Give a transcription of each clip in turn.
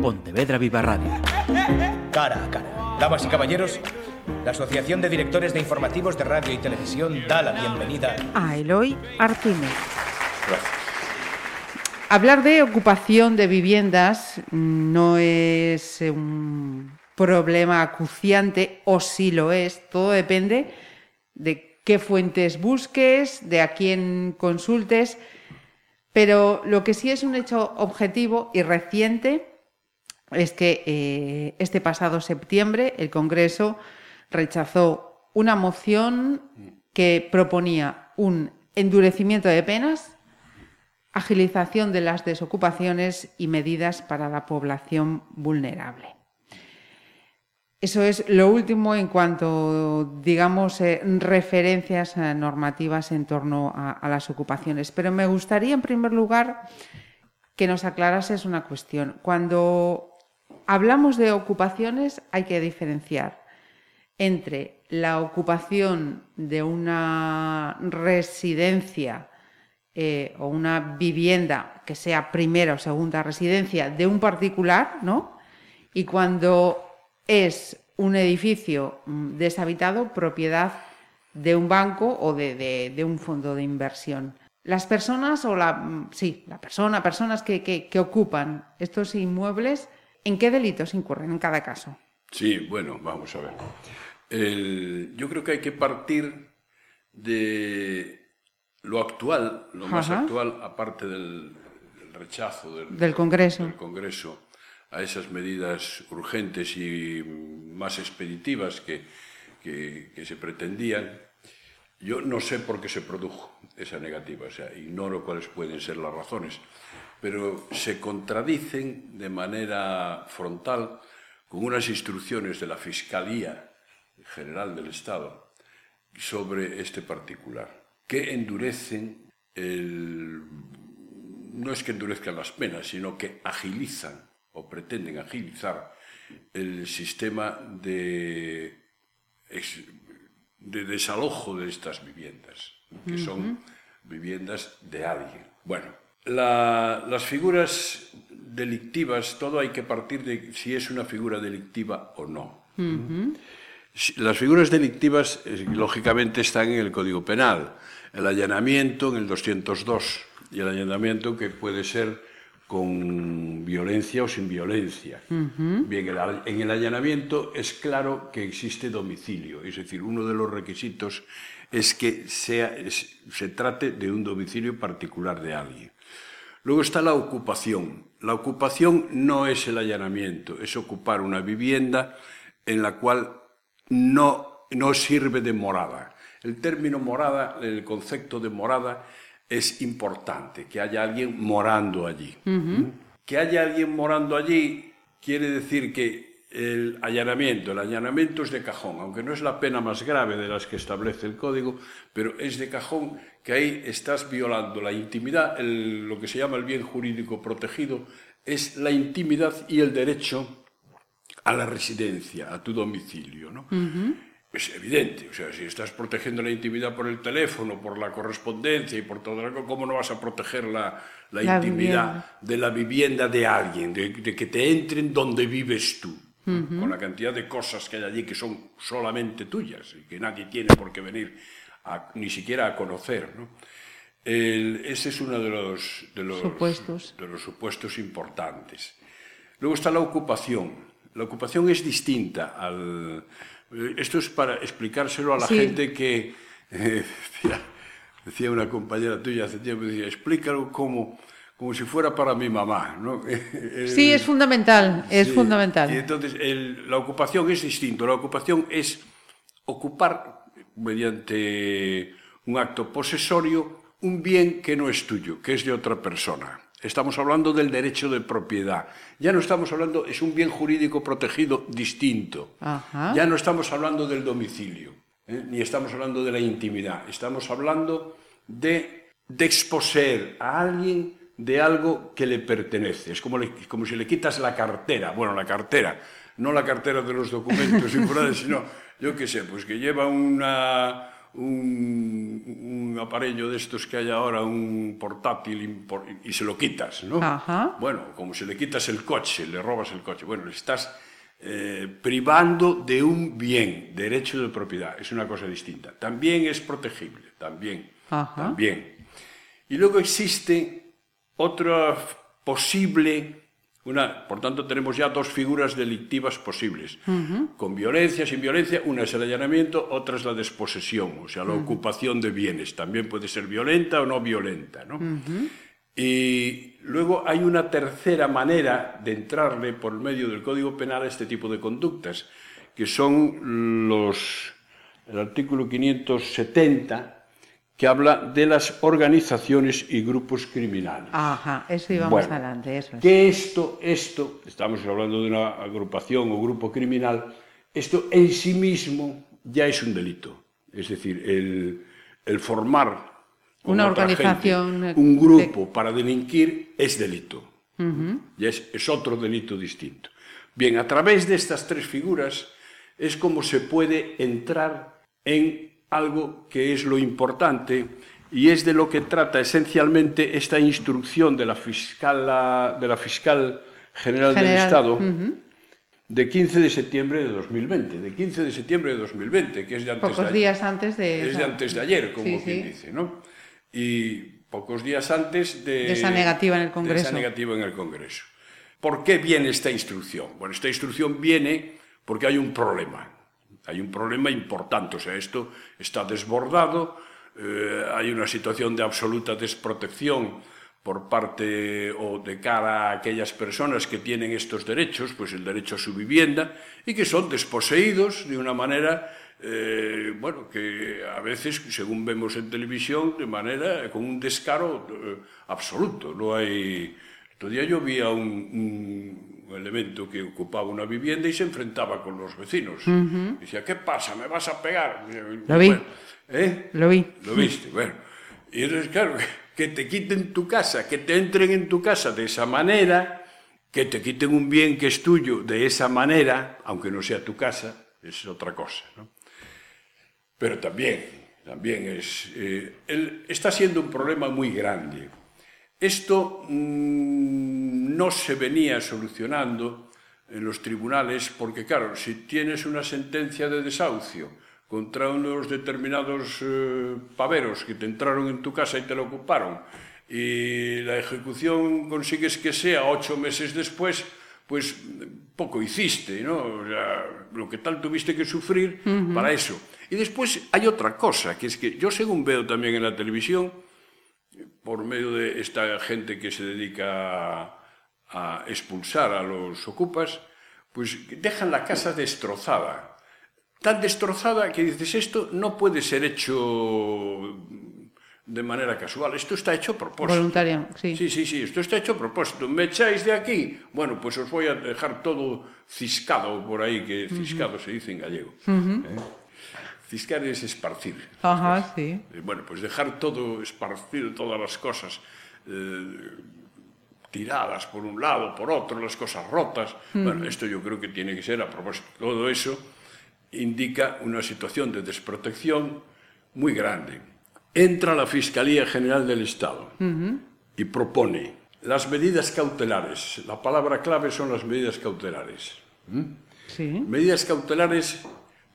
Pontevedra Viva Radio. Cara a cara. Damas y caballeros, la Asociación de Directores de Informativos de Radio y Televisión da la bienvenida a Eloy Artínez. Hablar de ocupación de viviendas no es un problema acuciante o si lo es, todo depende de qué fuentes busques, de a quién consultes, pero lo que sí es un hecho objetivo y reciente es que eh, este pasado septiembre el Congreso rechazó una moción que proponía un endurecimiento de penas, agilización de las desocupaciones y medidas para la población vulnerable. Eso es lo último en cuanto, digamos, eh, referencias eh, normativas en torno a, las ocupaciones. Pero me gustaría, en primer lugar, que nos aclarases una cuestión. Cuando hablamos de ocupaciones, hay que diferenciar entre la ocupación de una residencia eh, o una vivienda que sea primera o segunda residencia de un particular, ¿no? Y cuando es un edificio mm, deshabitado propiedad de un banco o de, un fondo de inversión. Las personas o la, mm, sí, la persona, personas que, ocupan estos inmuebles, ¿en qué delitos incurren en cada caso? Sí, bueno, vamos a ver. yo creo que hay que partir de lo actual, lo más actual, aparte del, rechazo del, Congreso. del Congreso a esas medidas urgentes y más expeditivas que, que, se pretendían, yo no sé por qué se produjo esa negativa, o sea, ignoro cuáles pueden ser las razones, pero se contradicen de manera frontal con unas instrucciones de la Fiscalía General del Estado sobre este particular, que endurecen el... no es que endurezcan las penas, sino que agilizan o pretenden agilizar el sistema de, de desalojo de estas viviendas, que son viviendas de alguien. Bueno, las figuras delictivas, todo hay que partir de si es una figura delictiva o no. Las figuras delictivas, eh, lógicamente, están en el Código Penal. El allanamiento en el 202 y el allanamiento que puede ser con violencia o sin violencia. Bien, en el allanamiento es claro que existe domicilio, es decir, uno de los requisitos es que sea, se trate de un domicilio particular de alguien. Luego está la ocupación. La ocupación no es el allanamiento, es ocupar una vivienda en la cual no, no sirve de morada. El término morada, el concepto de morada, es importante que haya alguien morando allí. Que haya alguien morando allí quiere decir que el allanamiento, el allanamiento es de cajón, aunque no es la pena más grave de las que establece el código, pero es de cajón que ahí estás violando la intimidad, lo que se llama el bien jurídico protegido, es la intimidad y el derecho a la residencia, a tu domicilio. ¿no? es evidente. O sea, si estás protegiendo la intimidad por el teléfono, por la correspondencia y por todo lo ¿cómo no vas a proteger la, intimidad de la vivienda de alguien, de, que te entren donde vives tú? Con la cantidad de cosas que hay allí que son solamente tuyas y que nadie tiene por qué venir ni siquiera a conocer. ¿no? ese es uno de los, de los, supuestos. de los supuestos importantes. Luego está la ocupación. La ocupación es distinta al, eh, esto es para explicárselo a la gente que, eh, decía, una compañera tuya hace tiempo, decía, explícalo como, como si fuera para mi mamá. ¿no? sí, es fundamental, es fundamental. Y entonces, la ocupación es distinto. La ocupación es ocupar, mediante un acto posesorio, un bien que no es tuyo, que es de otra persona. Estamos hablando del derecho de propiedad. Ya no estamos hablando, es un bien jurídico protegido distinto. Ya no estamos hablando del domicilio, ¿eh? ni estamos hablando de la intimidad. Estamos hablando de, de exposer a alguien de algo que le pertenece. Es como, como si le quitas la cartera. Bueno, la cartera, no la cartera de los documentos importantes, sino, yo qué sé, pues que lleva una un, un aparello de estos que hay ahora, un portátil, impor- y se lo quitas, ¿no? Ajá. Bueno, como si le quitas el coche, le robas el coche. Bueno, le estás eh, privando de un bien, derecho de propiedad. Es una cosa distinta. También es protegible, también. Ajá. También. Y luego existe otra posible, una, por tanto tenemos ya dos figuras delictivas posibles, con violencia, sin violencia, una es el allanamiento, otra es la desposesión, o sea, la ocupación de bienes, también puede ser violenta o no violenta, ¿no? Y luego hay una tercera manera de entrarle por medio del Código Penal a este tipo de conductas, que son los el artículo 570 que habla de las organizaciones y grupos criminales. Ajá, eso íbamos Bueno, adelante, eso es. Que esto, esto, estamos hablando de una agrupación o grupo criminal, esto en sí mismo ya es un delito. Es decir, el, el formar Una organización, gente eh, un grupo para delinquir es delito. Ya es, es otro delito distinto. Bien, a través de estas tres figuras es como se puede entrar en algo que es lo importante y es de lo que trata esencialmente esta instrucción de la fiscal, de la fiscal general, del General, Estado de 15 de septiembre de 2020, de 15 de septiembre de 2020, que es de antes de Pocos ayer. días antes de... Es de antes de ayer, como Sí, quien sí. dice, ¿no? Y pocos días antes de, De esa negativa en el de Congreso. esa negativa en el Congreso. ¿Por qué viene esta instrucción? Bueno, esta instrucción viene porque hay un problema. Hay un problema importante. O sea, esto está desbordado, eh, hay una situación de absoluta desprotección por parte o de cara a aquellas personas que tienen estos derechos, pues el derecho a su vivienda, y que son desposeídos de una manera, eh, bueno, que a veces, según vemos en televisión, de manera, con un descaro eh, absoluto. No hay... Día yo vi a un elemento que ocupaba una vivienda y se enfrentaba con los vecinos. Decía, ¿qué pasa? ¿Me vas a pegar? Lo vi. Bueno, ¿eh? Lo vi. Lo viste, bueno. Y entonces, claro, que te quiten tu casa, que te entren en tu casa de esa manera, que te quiten un bien que es tuyo de esa manera, aunque no sea tu casa, es otra cosa, ¿no? Pero también, también es... eh, el- está siendo un problema muy grande. Esto mm, no se venía solucionando en los tribunales porque, claro, si tienes una sentencia de desahucio contra unos determinados eh, paveros que te entraron en tu casa y te la ocuparon y la ejecución consigues que sea ocho meses después, pues poco hiciste, ¿no? O sea, lo que tal tuviste que sufrir para eso. Y después hay otra cosa, que es que yo según veo también en la televisión, por medio de esta gente que se dedica a, a expulsar a los ocupas, pues dejan la casa destrozada. Tan destrozada que dices, esto no puede ser hecho de manera casual, esto está hecho a propósito. Voluntaria, sí. Sí, sí, sí, esto está hecho a propósito. ¿Me echáis de aquí? Bueno, pues os voy a dejar todo ciscado por ahí, que ciscado se dice en gallego. ¿Eh? Ciscar es esparcir. Ajá, sí. Eh, bueno, pues dejar todo esparcido, todas las cosas eh, tiradas por un lado, por otro, las cosas rotas. Mm. Bueno, esto yo creo que tiene que ser a propósito. Todo eso indica una situación de desprotección muy grande. Entra la Fiscalía General del Estado uh -huh. y propone las medidas cautelares. La palabra clave son las medidas cautelares. ¿Mm? Sí. Medidas cautelares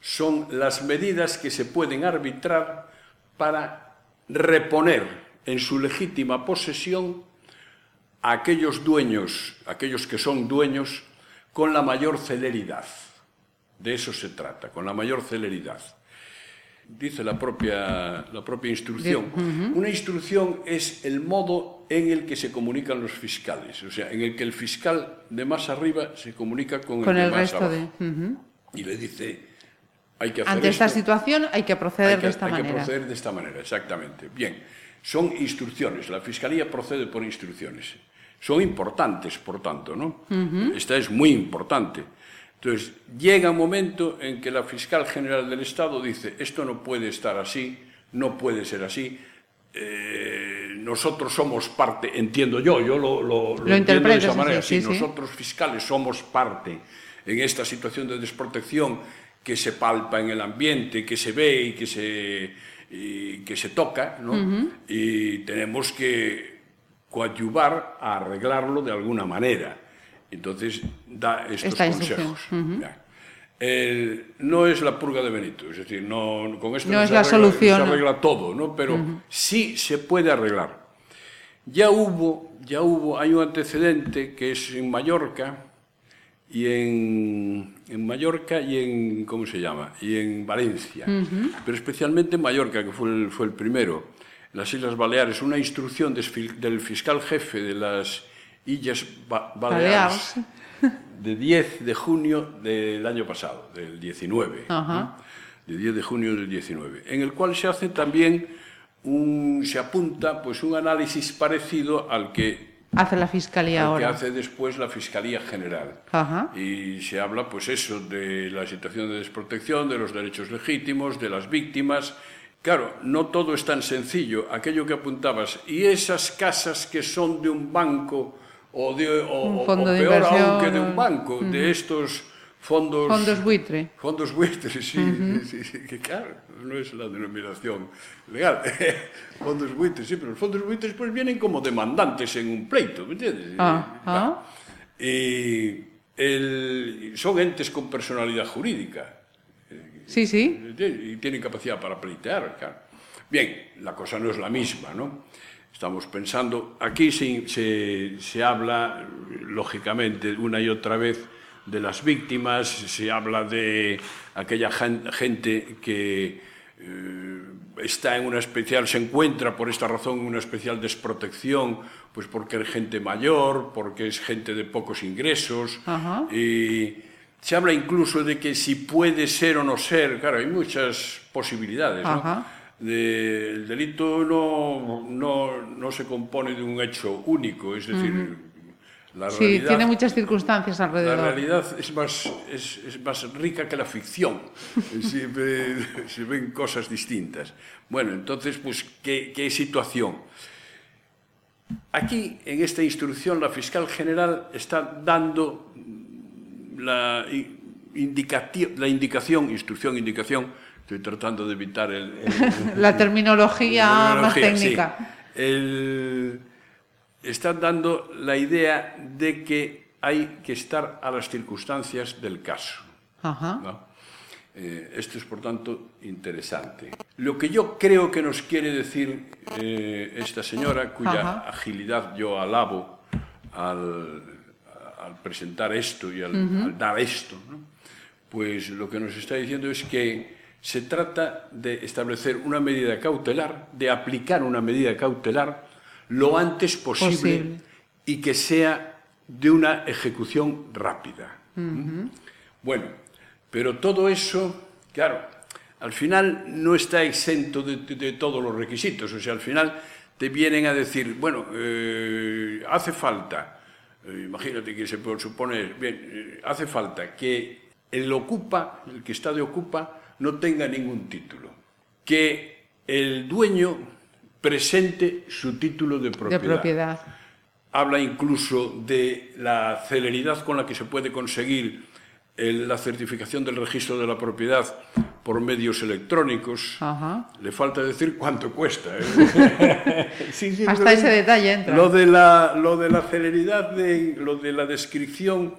son las medidas que se pueden arbitrar para reponer en su legítima posesión a aquellos dueños, aquellos que son dueños, con la mayor celeridad. De eso se trata, con la mayor celeridad. Dice la propia, la propia instrucción. Una instrucción es el modo en el que se comunican los fiscales, o sea, en el que el fiscal de más arriba se comunica con, Con el de el más resto de... abajo y le dice, hay que hacer Ante esta esto, situación hay que proceder hay que, de esta hay que manera. proceder de esta manera, exactamente. Bien, son instrucciones, la Fiscalía procede por instrucciones. Son importantes, por tanto, ¿no? Esta es muy importante. Entonces, llega un momento en que la Fiscal General del Estado dice, esto no puede estar así, no puede ser así, eh, nosotros somos parte, entiendo yo, yo lo, lo, lo entiendo de esa manera, sí, sí, sí. nosotros fiscales somos parte en esta situación de desprotección que se palpa en el ambiente, que se ve y que se, y que se toca, ¿no? Uh -huh. Y tenemos que coadyuvar a arreglarlo de alguna manera. Entonces da estos Esta consejos. Uh -huh. el, no es la purga de Benito, es decir, no, con esto no, no es se la arregla, solución, no se arregla todo, ¿no? Pero uh -huh. sí se puede arreglar. Ya hubo, ya hubo, hay un antecedente que es en Mallorca, y en, en Mallorca y en, ¿cómo se llama? Y en Valencia. Pero especialmente en Mallorca, que fue el, fue el primero. En las Islas Baleares, una instrucción del fiscal jefe de las Islas Ba- Baleares, de 10 de junio del año pasado, del 19. Ajá. ¿no? De 10 de junio del 19, en el cual se hace también un, se apunta pues un análisis parecido al que Hace la fiscalía al que ahora. hace después la Fiscalía General. Ajá. Y se habla, pues eso, de la situación de desprotección, de los derechos legítimos, de las víctimas. Claro, no todo es tan sencillo. Aquello que apuntabas, y esas casas que son de un banco o, de, o, Un fondo o de peor aún inversión, que de un banco, de estos fondos... Fondos buitre. Fondos buitre, sí, uh -huh. sí, sí que claro, non é a denominación legal. fondos buitre, sí, pero os fondos buitres pois pues, vienen como demandantes en un pleito, me entiendes? Ah, ah. Claro. E el, son entes con personalidade jurídica. Sí, sí. Y tienen capacidad para pleitear, claro. Bien, la cosa no es la misma, ¿no? Estamos pensando, aquí se, se, se habla, lógicamente, una y otra vez, de las víctimas, se habla de aquella gen- gente que eh, está en una especial, se encuentra por esta razón en una especial desprotección, pues porque es gente mayor, porque es gente de pocos ingresos, Ajá. y se habla incluso de que si puede ser o no ser, claro, hay muchas posibilidades, ¿no? De- el delito no, no, no se compone de un hecho único, es decir, la Sí, realidad... tiene muchas circunstancias La alrededor. realidad es más, es, es más rica que la ficción. Siempre se ven cosas distintas. Bueno, entonces, pues, ¿qué, qué situación? Aquí, en esta instrucción, la fiscal general está dando la, la indicación, instrucción, indicación, estoy tratando de evitar el... el- La terminología la más tecnología, técnica. sí. El- están dando la idea de que hay que estar a las circunstancias del caso. Ajá. ¿no? Eh, esto es, por tanto, interesante. Lo que yo creo que nos quiere decir eh, esta señora, cuya Ajá. agilidad yo alabo al, al presentar esto y al, al dar esto, ¿no? pues lo que nos está diciendo es que se trata de establecer una medida cautelar, de aplicar una medida cautelar lo antes posible, Posible. y que sea de una ejecución rápida. ¿Mm? Bueno, pero todo eso, claro, al final no está exento de, de- de todos los requisitos. O sea, al final te vienen a decir, bueno, eh, hace falta, eh, imagínate que se puede suponer, bien, eh, hace falta que el ocupa, el que está de ocupa, no tenga ningún título. Que el dueño presente su título de De propiedad habla incluso de la celeridad con la que se puede conseguir el- la certificación del registro de la propiedad por medios electrónicos. Ajá. Le falta decir cuánto cuesta. ¿eh? Sí, sí, Hasta ese detalle entra. Lo de la, lo de la celeridad, de, lo de la descripción,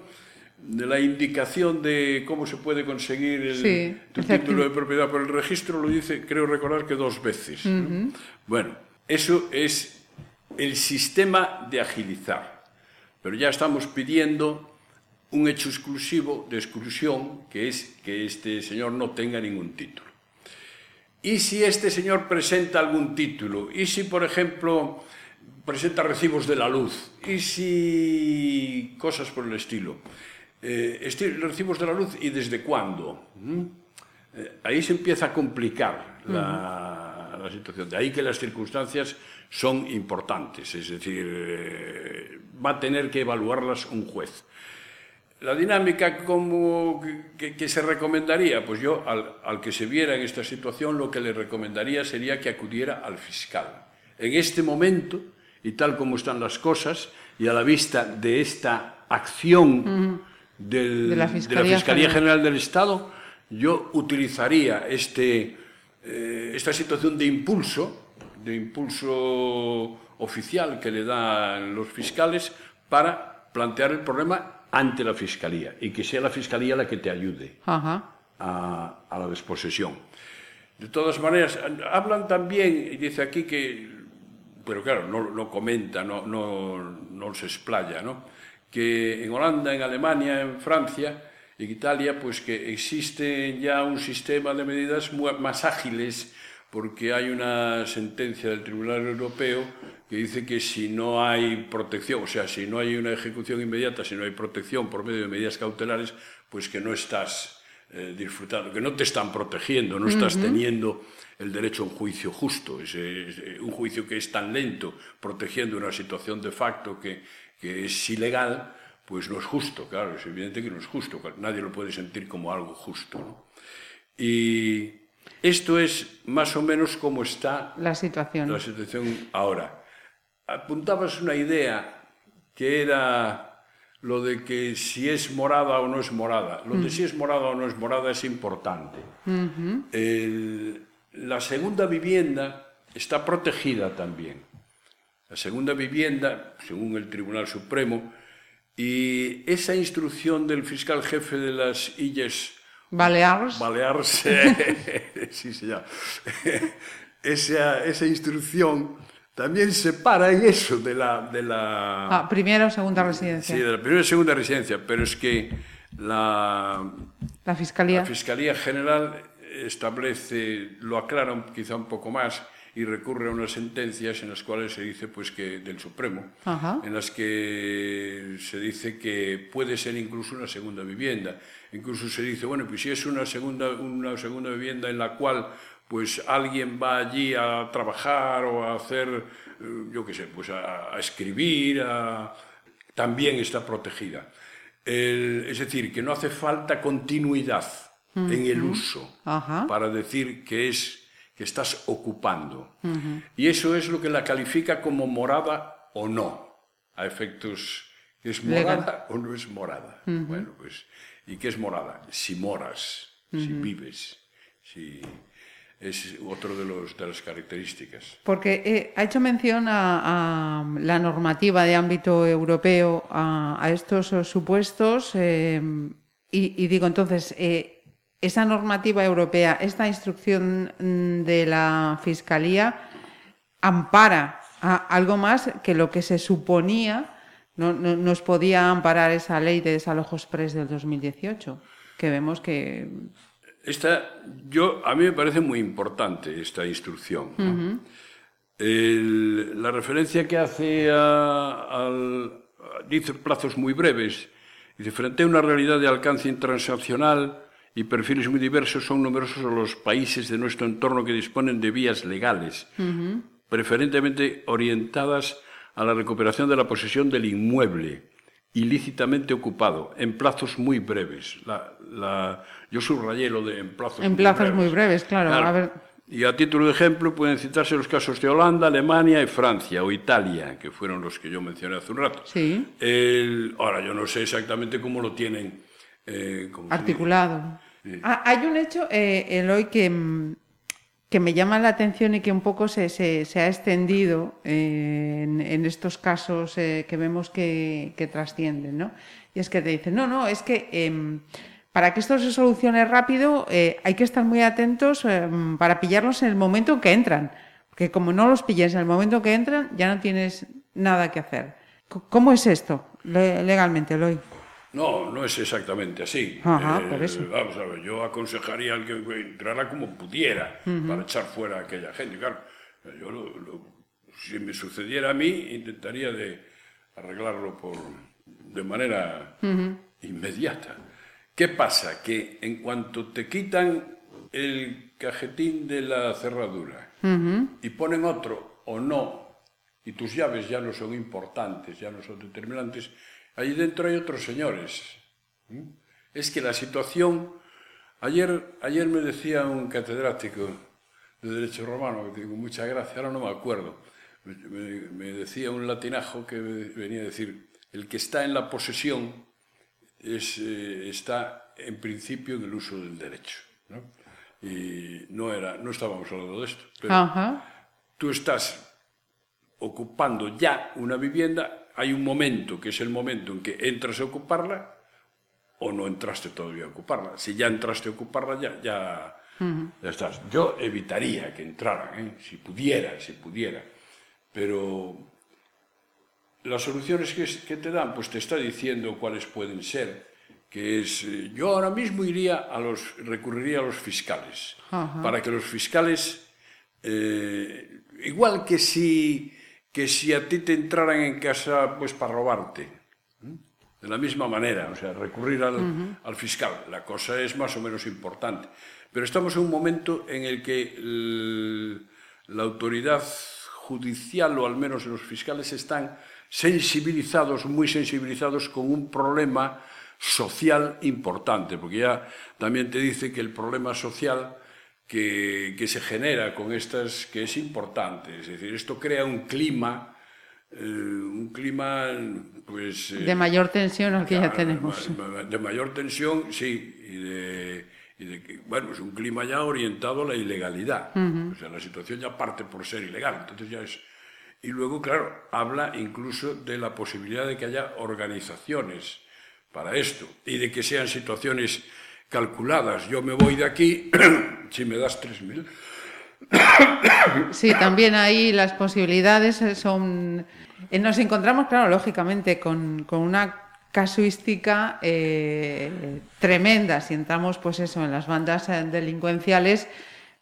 de la indicación de cómo se puede conseguir el, Sí, tu título de propiedad por el registro, lo dice, creo recordar que dos veces. ¿no? Bueno, eso es el sistema de agilizar. Pero ya estamos pidiendo un hecho exclusivo de exclusión, que es que este señor no tenga ningún título. ¿Y si este señor presenta algún título? ¿Y si, por ejemplo, presenta recibos de la luz? ¿Y si cosas por el estilo? Eh, esti- recibos de la luz y desde cuándo? ¿Mm? Eh, ahí se empieza a complicar la, la situación. De ahí que las circunstancias son importantes, es decir, eh, va a tener que evaluarlas un juez. La dinámica como que, que se recomendaría, pues yo al, al que se viera en esta situación lo que le recomendaría sería que acudiera al fiscal. En este momento, y tal como están las cosas, y a la vista de esta acción del- De la Fiscalía Fiscalía General del Estado, yo utilizaría este, eh, esta situación de impulso, de impulso oficial que le dan los fiscales para plantear el problema ante la Fiscalía y que sea la Fiscalía la que te ayude Ajá. a, a la desposesión. De todas maneras, hablan también, y dice aquí que, pero claro, no, no comenta, no, no, no se explaya, ¿no? Que en Holanda, en Alemania, en Francia, en Italia, pues que existe ya un sistema de medidas más ágiles, porque hay una sentencia del Tribunal Europeo que dice que si no hay protección, o sea, si no hay una ejecución inmediata, si no hay protección por medio de medidas cautelares, pues que no estás eh, disfrutando, que no te están protegiendo, no estás teniendo el derecho a un juicio justo, es, es, un juicio que es tan lento, protegiendo una situación de facto que, que es ilegal, pues no es justo, claro, es evidente que no es justo, nadie lo puede sentir como algo justo. ¿no? Y esto es más o menos como está la situación. la situación ahora. Apuntabas una idea que era lo de que si es morada o no es morada. Lo de si es morada o no es morada es importante. El, la segunda vivienda está protegida también. La segunda vivienda, según el Tribunal Supremo, y esa instrucción del fiscal jefe de las Illes Baleares, Baleares sí, señor. esa, esa instrucción también se para en eso de la... De la ah, primera o segunda residencia. Sí, de la primera y segunda residencia, pero es que la, la, Fiscalía. la Fiscalía General establece, lo aclara quizá un poco más, y recurre a unas sentencias en las cuales se dice pues que del Supremo Ajá. en las que se dice que puede ser incluso una segunda vivienda incluso se dice bueno pues si es una segunda una segunda vivienda en la cual pues alguien va allí a trabajar o a hacer yo qué sé pues a, a escribir a, también está protegida el, es decir que no hace falta continuidad uh -huh. en el uso para decir que es que estás ocupando. Uh -huh. Y eso es lo que la califica como morada o no, a efectos, ¿es morada Legal. o no es morada? Uh -huh. Bueno, pues, ¿y qué es morada? Si moras, uh -huh. si vives, si... Es otro de, los, de las características. Porque eh, ha hecho mención a, a, la normativa de ámbito europeo, a, a estos supuestos, eh, y, y, digo entonces, eh, esa normativa europea, esta instrucción mm, de la Fiscalía ampara a algo más que lo que se suponía no, no, nos podía amparar esa ley de desalojos pres del 2018, que vemos que... Esta, yo, a mí me parece muy importante esta instrucción. ¿no? Uh -huh. El, la referencia que hace a, al... dice plazos muy breves, dice, frente a una realidad de alcance intransaccional, y perfiles muy diversos, son numerosos los países de nuestro entorno que disponen de vías legales, uh -huh. preferentemente orientadas a la recuperación de la posesión del inmueble ilícitamente ocupado, en plazos muy breves. La, la, yo subrayé lo de en plazos, en muy, plazos breves. muy breves. claro. claro. A ver. Y a título de ejemplo pueden citarse los casos de Holanda, Alemania y Francia, o Italia, que fueron los que yo mencioné hace un rato. Sí. El, ahora, yo no sé exactamente cómo lo tienen. Eh, Articulado. Ah, hay un hecho, eh, Eloy, que, que, me llama la atención y que un poco se, se, se ha extendido eh, en, en, estos casos eh, que vemos que, que, trascienden, ¿no? Y es que te dicen, no, no, es que em, para que esto se solucione rápido eh, hay que estar muy atentos em, para pillarlos en el momento en que entran. Porque como no los pilles en el momento en que entran, ya no tienes nada que hacer. ¿Cómo es esto legalmente, Eloy? No, no es exactamente así. Ajá, eh, por eso. Vamos a ver, yo aconsejaría al que entrara como pudiera uh -huh. para echar fuera a aquella gente. Claro, yo lo, lo, si me sucediera a mí, intentaría de arreglarlo por, de manera uh -huh. inmediata. ¿Qué pasa? Que en cuanto te quitan el cajetín de la cerradura uh -huh. y ponen otro o no, y tus llaves ya no son importantes, ya no son determinantes, Allí dentro hay otros señores. Es que la situación... Ayer, ayer me decía un catedrático de Derecho Romano, que con mucha gracia, ahora no me acuerdo, me, me, decía un latinajo que venía a decir, el que está en la posesión es, eh, está en principio en el uso del derecho. ¿no? Y no, era, no estábamos hablando de esto, pero Ajá. tú estás ocupando ya una vivienda, hay un momento que es el momento en que entras a ocuparla o no entraste todavía a ocuparla. Si ya entraste a ocuparla, ya, ya, ya estás. Yo evitaría que entraran, ¿eh? si pudiera, si pudiera. Pero las soluciones que, que te dan, pues te está diciendo cuáles pueden ser. Que es, eh, yo ahora mismo iría a los, recurriría a los fiscales, para que los fiscales, eh, igual que si, que si a ti te entraran en casa, pues para robarte, de la misma manera, o sea, recurrir al, al fiscal. La cosa es más o menos importante. Pero estamos en un momento en el que la autoridad judicial, o al menos los fiscales, están sensibilizados, muy sensibilizados con un problema social importante, porque ya también te dice que el problema social que, que se genera con estas que es importante. Es decir, esto crea un clima eh, un clima pues eh, de mayor tensión al que ya, ya tenemos de mayor tensión sí y de, y de que, bueno es un clima ya orientado a la ilegalidad uh -huh. o sea la situación ya parte por ser ilegal entonces ya es y luego claro habla incluso de la posibilidad de que haya organizaciones para esto y de que sean situaciones calculadas. Yo me voy de aquí, si me das 3.000, Sí, también ahí las posibilidades eh, son... eh, Nos encontramos, claro, lógicamente, con, con una casuística eh, tremenda. Si entramos, pues eso, en las bandas delincuenciales,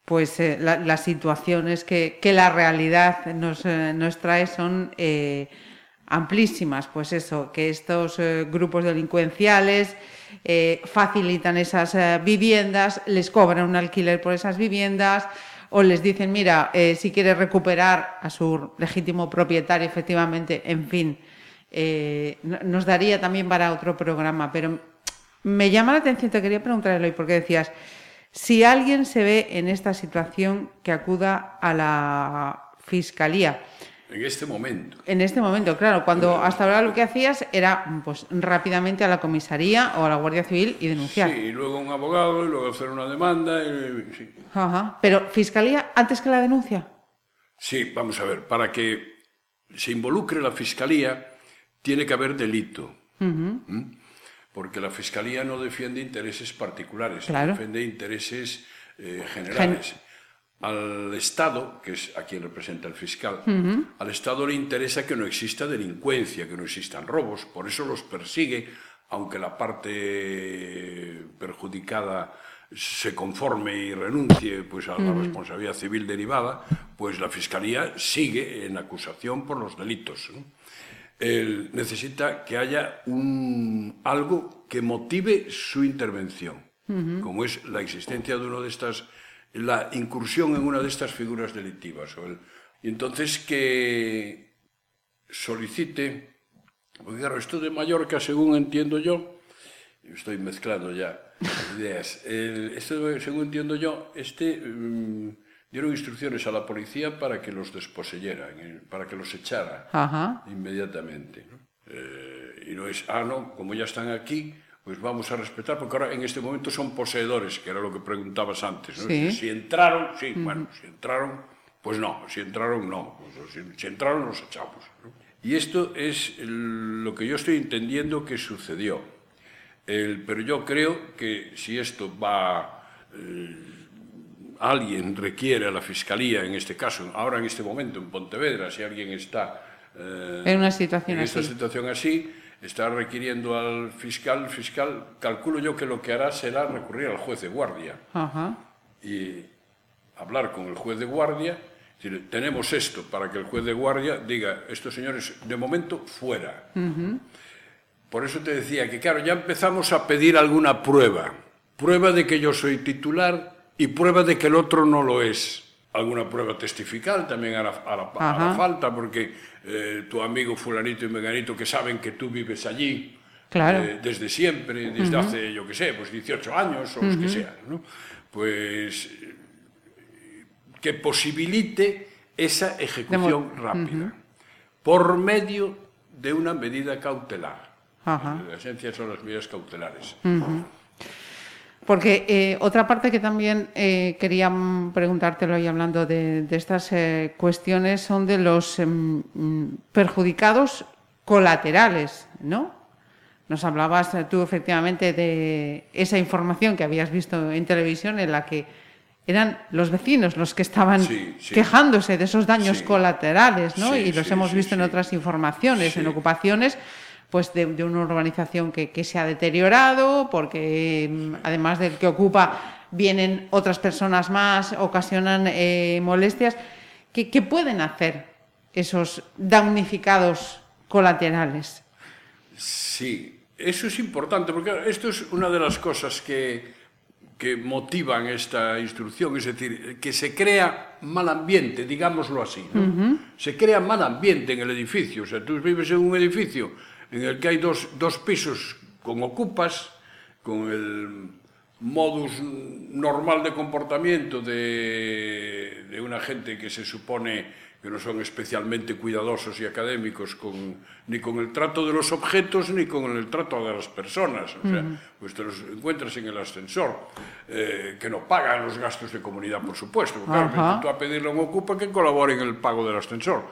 pues la- las situaciones que, que la realidad nos, nos trae son amplísimas. Pues eso, que estos eh, grupos delincuenciales eh, facilitan esas eh, viviendas, les cobran un alquiler por esas viviendas o les dicen, mira, si quieres recuperar a su legítimo propietario, efectivamente, en fin, no- nos daría también para otro programa, pero me llama la atención, te quería preguntar, Eloy, porque decías, si alguien se ve en esta situación, que acuda a la fiscalía. En este momento. En este momento, claro, cuando hasta ahora lo que hacías era pues rápidamente a la comisaría o a la Guardia Civil y denunciar. Sí, y luego un abogado, y luego hacer una demanda. y- sí. Ajá. Pero fiscalía antes que la denuncia. Sí, vamos a ver, para que se involucre la fiscalía tiene que haber delito. ¿Mm? Porque la fiscalía no defiende intereses particulares, Claro. defiende intereses eh, generales. Al Estado, que es a quien representa el fiscal, al Estado le interesa que no exista delincuencia, que no existan robos, por eso los persigue, aunque la parte perjudicada se conforme y renuncie pues, a la responsabilidad civil derivada, pues la Fiscalía sigue en acusación por los delitos. ¿no? Él necesita que haya un, algo que motive su intervención, como es la existencia de uno de estas, la incursión en una de estas figuras delictivas. O el, y entonces que solicite, porque claro, esto de Mallorca, según entiendo yo, estoy mezclando ya ideas, el, esto de, según entiendo yo, este um, dieron instrucciones a la policía para que los desposeyeran, para que los echara Ajá. inmediatamente. ¿no? Eh, y no es, ah, no, como ya están aquí, pois vamos a respetar, porque ahora en este momento son poseedores, que era lo que preguntabas antes, ¿no? Sí. Si, si entraron, sí, uh -huh. bueno, si entraron, pues no, si entraron, no, pues, si, si entraron los echamos. ¿no? Y esto es el, lo que yo estoy entendiendo que sucedió. El, pero yo creo que si esto va, eh, alguien requiere a la Fiscalía, en este caso, ahora en este momento en Pontevedra, si alguien está eh, en una situación en así. esta situación así, está requiriendo al fiscal, fiscal, calculo yo que lo que hará será recurrir al juez de guardia Ajá. y hablar con el juez de guardia, decir, tenemos esto para que el juez de guardia diga, estos señores de momento fuera. Por eso te decía que, claro, ya empezamos a pedir alguna prueba. Prueba de que yo soy titular y prueba de que el otro no lo es. Alguna prueba testifical también hará, hará- hará falta, porque eh, tu amigo fulanito y meganito que saben que tú vives allí claro. eh, desde siempre, desde uh -huh. hace, yo qué sé, pues 18 años o uh -huh. los que sean, ¿no? Pues eh, que posibilite esa ejecución Demo rápida uh -huh. por medio de una medida cautelar. Ajá. La esencia son las medidas cautelares. Uh -huh. Porque eh, otra parte que también eh, quería preguntártelo y hablando de, de estas eh, cuestiones son de los em, mm, perjudicados colaterales, ¿no? Nos hablabas eh, tú efectivamente de esa información que habías visto en televisión en la que eran los vecinos los que estaban Sí, sí. quejándose de esos daños Sí. colaterales, ¿no? Y los hemos visto en otras informaciones, en ocupaciones, pues de, de una urbanización que, que se ha deteriorado, porque mm, además del que ocupa vienen otras personas más, ocasionan eh, molestias. ¿Qué, qué pueden hacer esos damnificados colaterales? Sí, eso es importante, porque esto es una de las cosas que, que motivan esta instrucción, es decir, que se crea mal ambiente, digámoslo así. ¿no? Se crea mal ambiente en el edificio, o sea, tú vives en un edificio en el que hai dos, dos pisos con ocupas, con el modus normal de comportamiento de, de una gente que se supone que no son especialmente cuidadosos y académicos con, ni con el trato de los objetos ni con el trato de las personas. O sea, mm. pues te los encuentras en el ascensor, eh, que no pagan los gastos de comunidad, por supuesto. Claro, uh -huh. tú a pedirle a un ocupa que colabore en el pago del ascensor.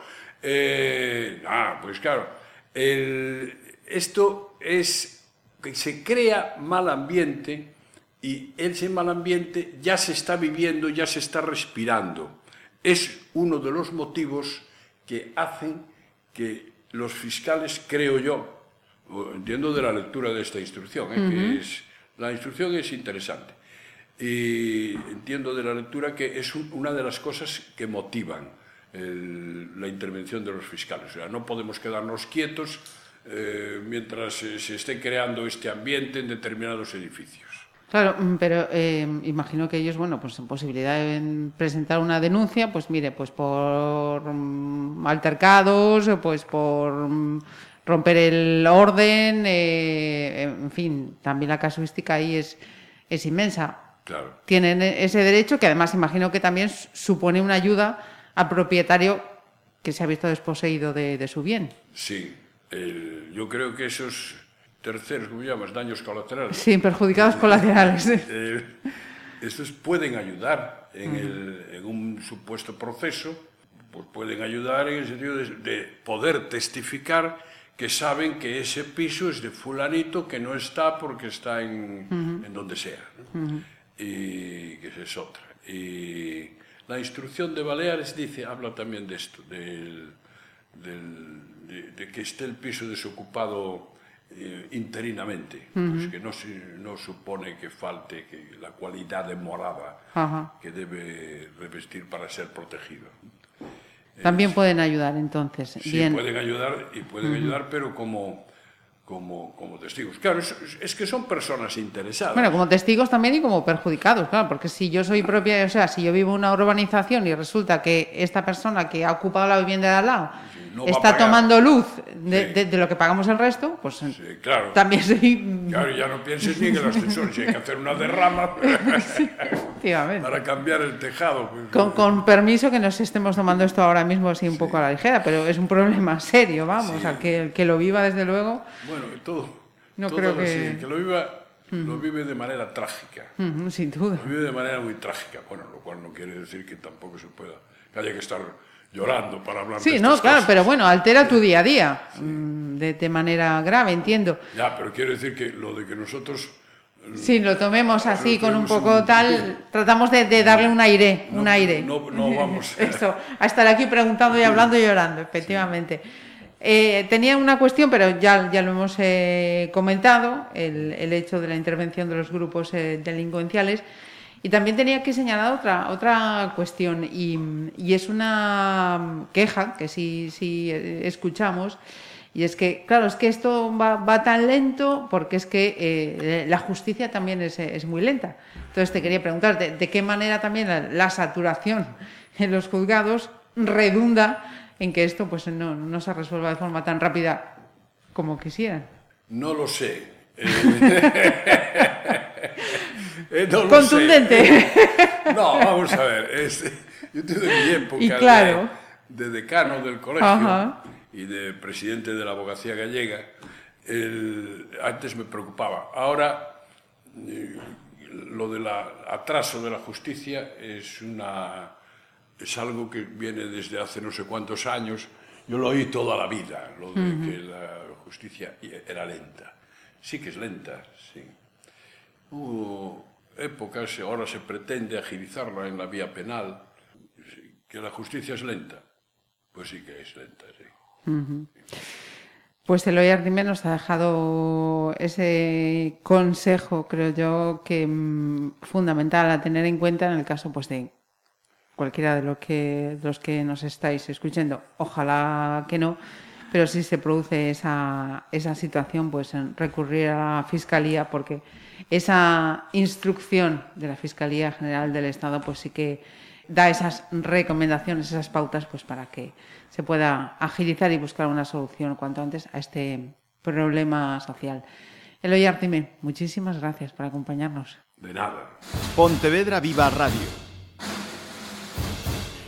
Eh, ah, pues claro, el- esto es que se crea mal ambiente y ese mal ambiente ya se está viviendo, ya se está respirando. Es uno de los motivos que hacen que los fiscales, creo yo, entiendo de la lectura de esta instrucción, ¿eh? que es, la instrucción es interesante, y entiendo de la lectura que es un- una de las cosas que motivan el- la intervención de los fiscales. O sea, no podemos quedarnos quietos eh, mientras eh, se esté creando este ambiente en determinados edificios. Claro, mm, pero eh, imagino que ellos, bueno, pues en posibilidad de presentar una denuncia, pues mire, pues por mm, altercados, pues por mm, romper el orden, eh, en fin, también la casuística ahí es, es inmensa. Claro. Tienen e- ese derecho que además imagino que también supone una ayuda al propietario que se ha visto desposeído de, de su bien. Sí, el- yo creo que esos terceros, ¿cómo llamas? Daños colaterales. Sí, perjudicados colaterales. eh, estos pueden ayudar en, el- en un supuesto proceso, pues pueden ayudar en el sentido de, de poder testificar que saben que ese piso es de fulanito que no está porque está en, en donde sea. ¿no? Y que esa es otra. Y la instrucción de Baleares dice, habla también de esto, del, del- de, de que esté el piso desocupado eh, interinamente, pues que no, se- no supone que falte que la cualidad de morada que debe revestir para ser protegido. También pueden ayudar entonces. Sí, Bien. pueden ayudar y pueden ayudar, pero como, como, como testigos. Claro, es, que son personas interesadas. Bueno, como testigos también y como perjudicados, claro, porque si yo soy propia, o sea, si yo vivo en una urbanización y resulta que esta persona que ha ocupado la vivienda de al lado no va a está tomando luz de, Sí. de- de lo que pagamos el resto, pues Sí, claro. también soy... Claro, ya no pienses ni en el ascensor, si hay que hacer una derrama Efectivamente. para cambiar el tejado. pues, Con, con permiso que nos estemos tomando esto ahora mismo así un poco a la ligera, pero es un problema serio, vamos, Sí. al que, el que lo viva desde luego, Bueno, todo. No todo creo que- el que lo viva, lo vive de manera trágica. sin duda. Lo vive de manera muy trágica. Bueno, lo cual no quiere decir que tampoco se pueda, que haya que estar llorando para hablar de Sí, estas no, claro, cosas. pero bueno, altera tu día a día mm, de, de manera grave, entiendo. Ya, pero quiero decir que lo de que nosotros Sí, lo tomemos así Lo con un poco un- tal, tratamos de, de darle un aire, un no, aire. no, no vamos. Eso, a estar aquí preguntando y hablando y llorando, efectivamente. Eh, tenía una cuestión, pero ya, ya lo hemos eh, comentado, el, el hecho de la intervención de los grupos eh, delincuenciales. Y también tenía que señalar otra, otra cuestión, y, y es una queja que sí, sí eh, escuchamos, y es que, claro, es que esto va, va tan lento porque es que eh, la justicia también es, es muy lenta. Entonces te quería preguntar, ¿de, de qué manera también la, la saturación en los juzgados redunda en que esto pues no, no se resuelva de forma tan rápida como quisieran? no lo sé. Eh, no lo Contundente. No, vamos a ver. yo tuve mi época Y claro. de, de decano del colegio Ajá. y de presidente de la abogacía gallega antes me preocupaba. Ahora, eh, lo del atraso de la justicia es, una, es algo que viene desde hace no sé cuántos años. Yo lo oí toda la vida, lo de que la justicia era lenta. Sí que es lenta, sí. Hubo épocas, ahora se pretende agilizarla en la vía penal, que la justicia es lenta. Pues sí que es lenta, sí. Pues Eloy Ardime nos ha dejado ese consejo, creo yo, que mm, fundamental a tener en cuenta en el caso pues, de cualquiera de los que, los que nos estáis escuchando. Ojalá que no, pero si se produce esa, esa situación, pues recurrir a la Fiscalía, porque esa instrucción de la Fiscalía General del Estado, pues sí que da esas recomendaciones, esas pautas, pues para que se pueda agilizar y buscar una solución cuanto antes a este problema social. Eloy Artime, muchísimas gracias por acompañarnos. De nada. Pontevedra Viva Radio.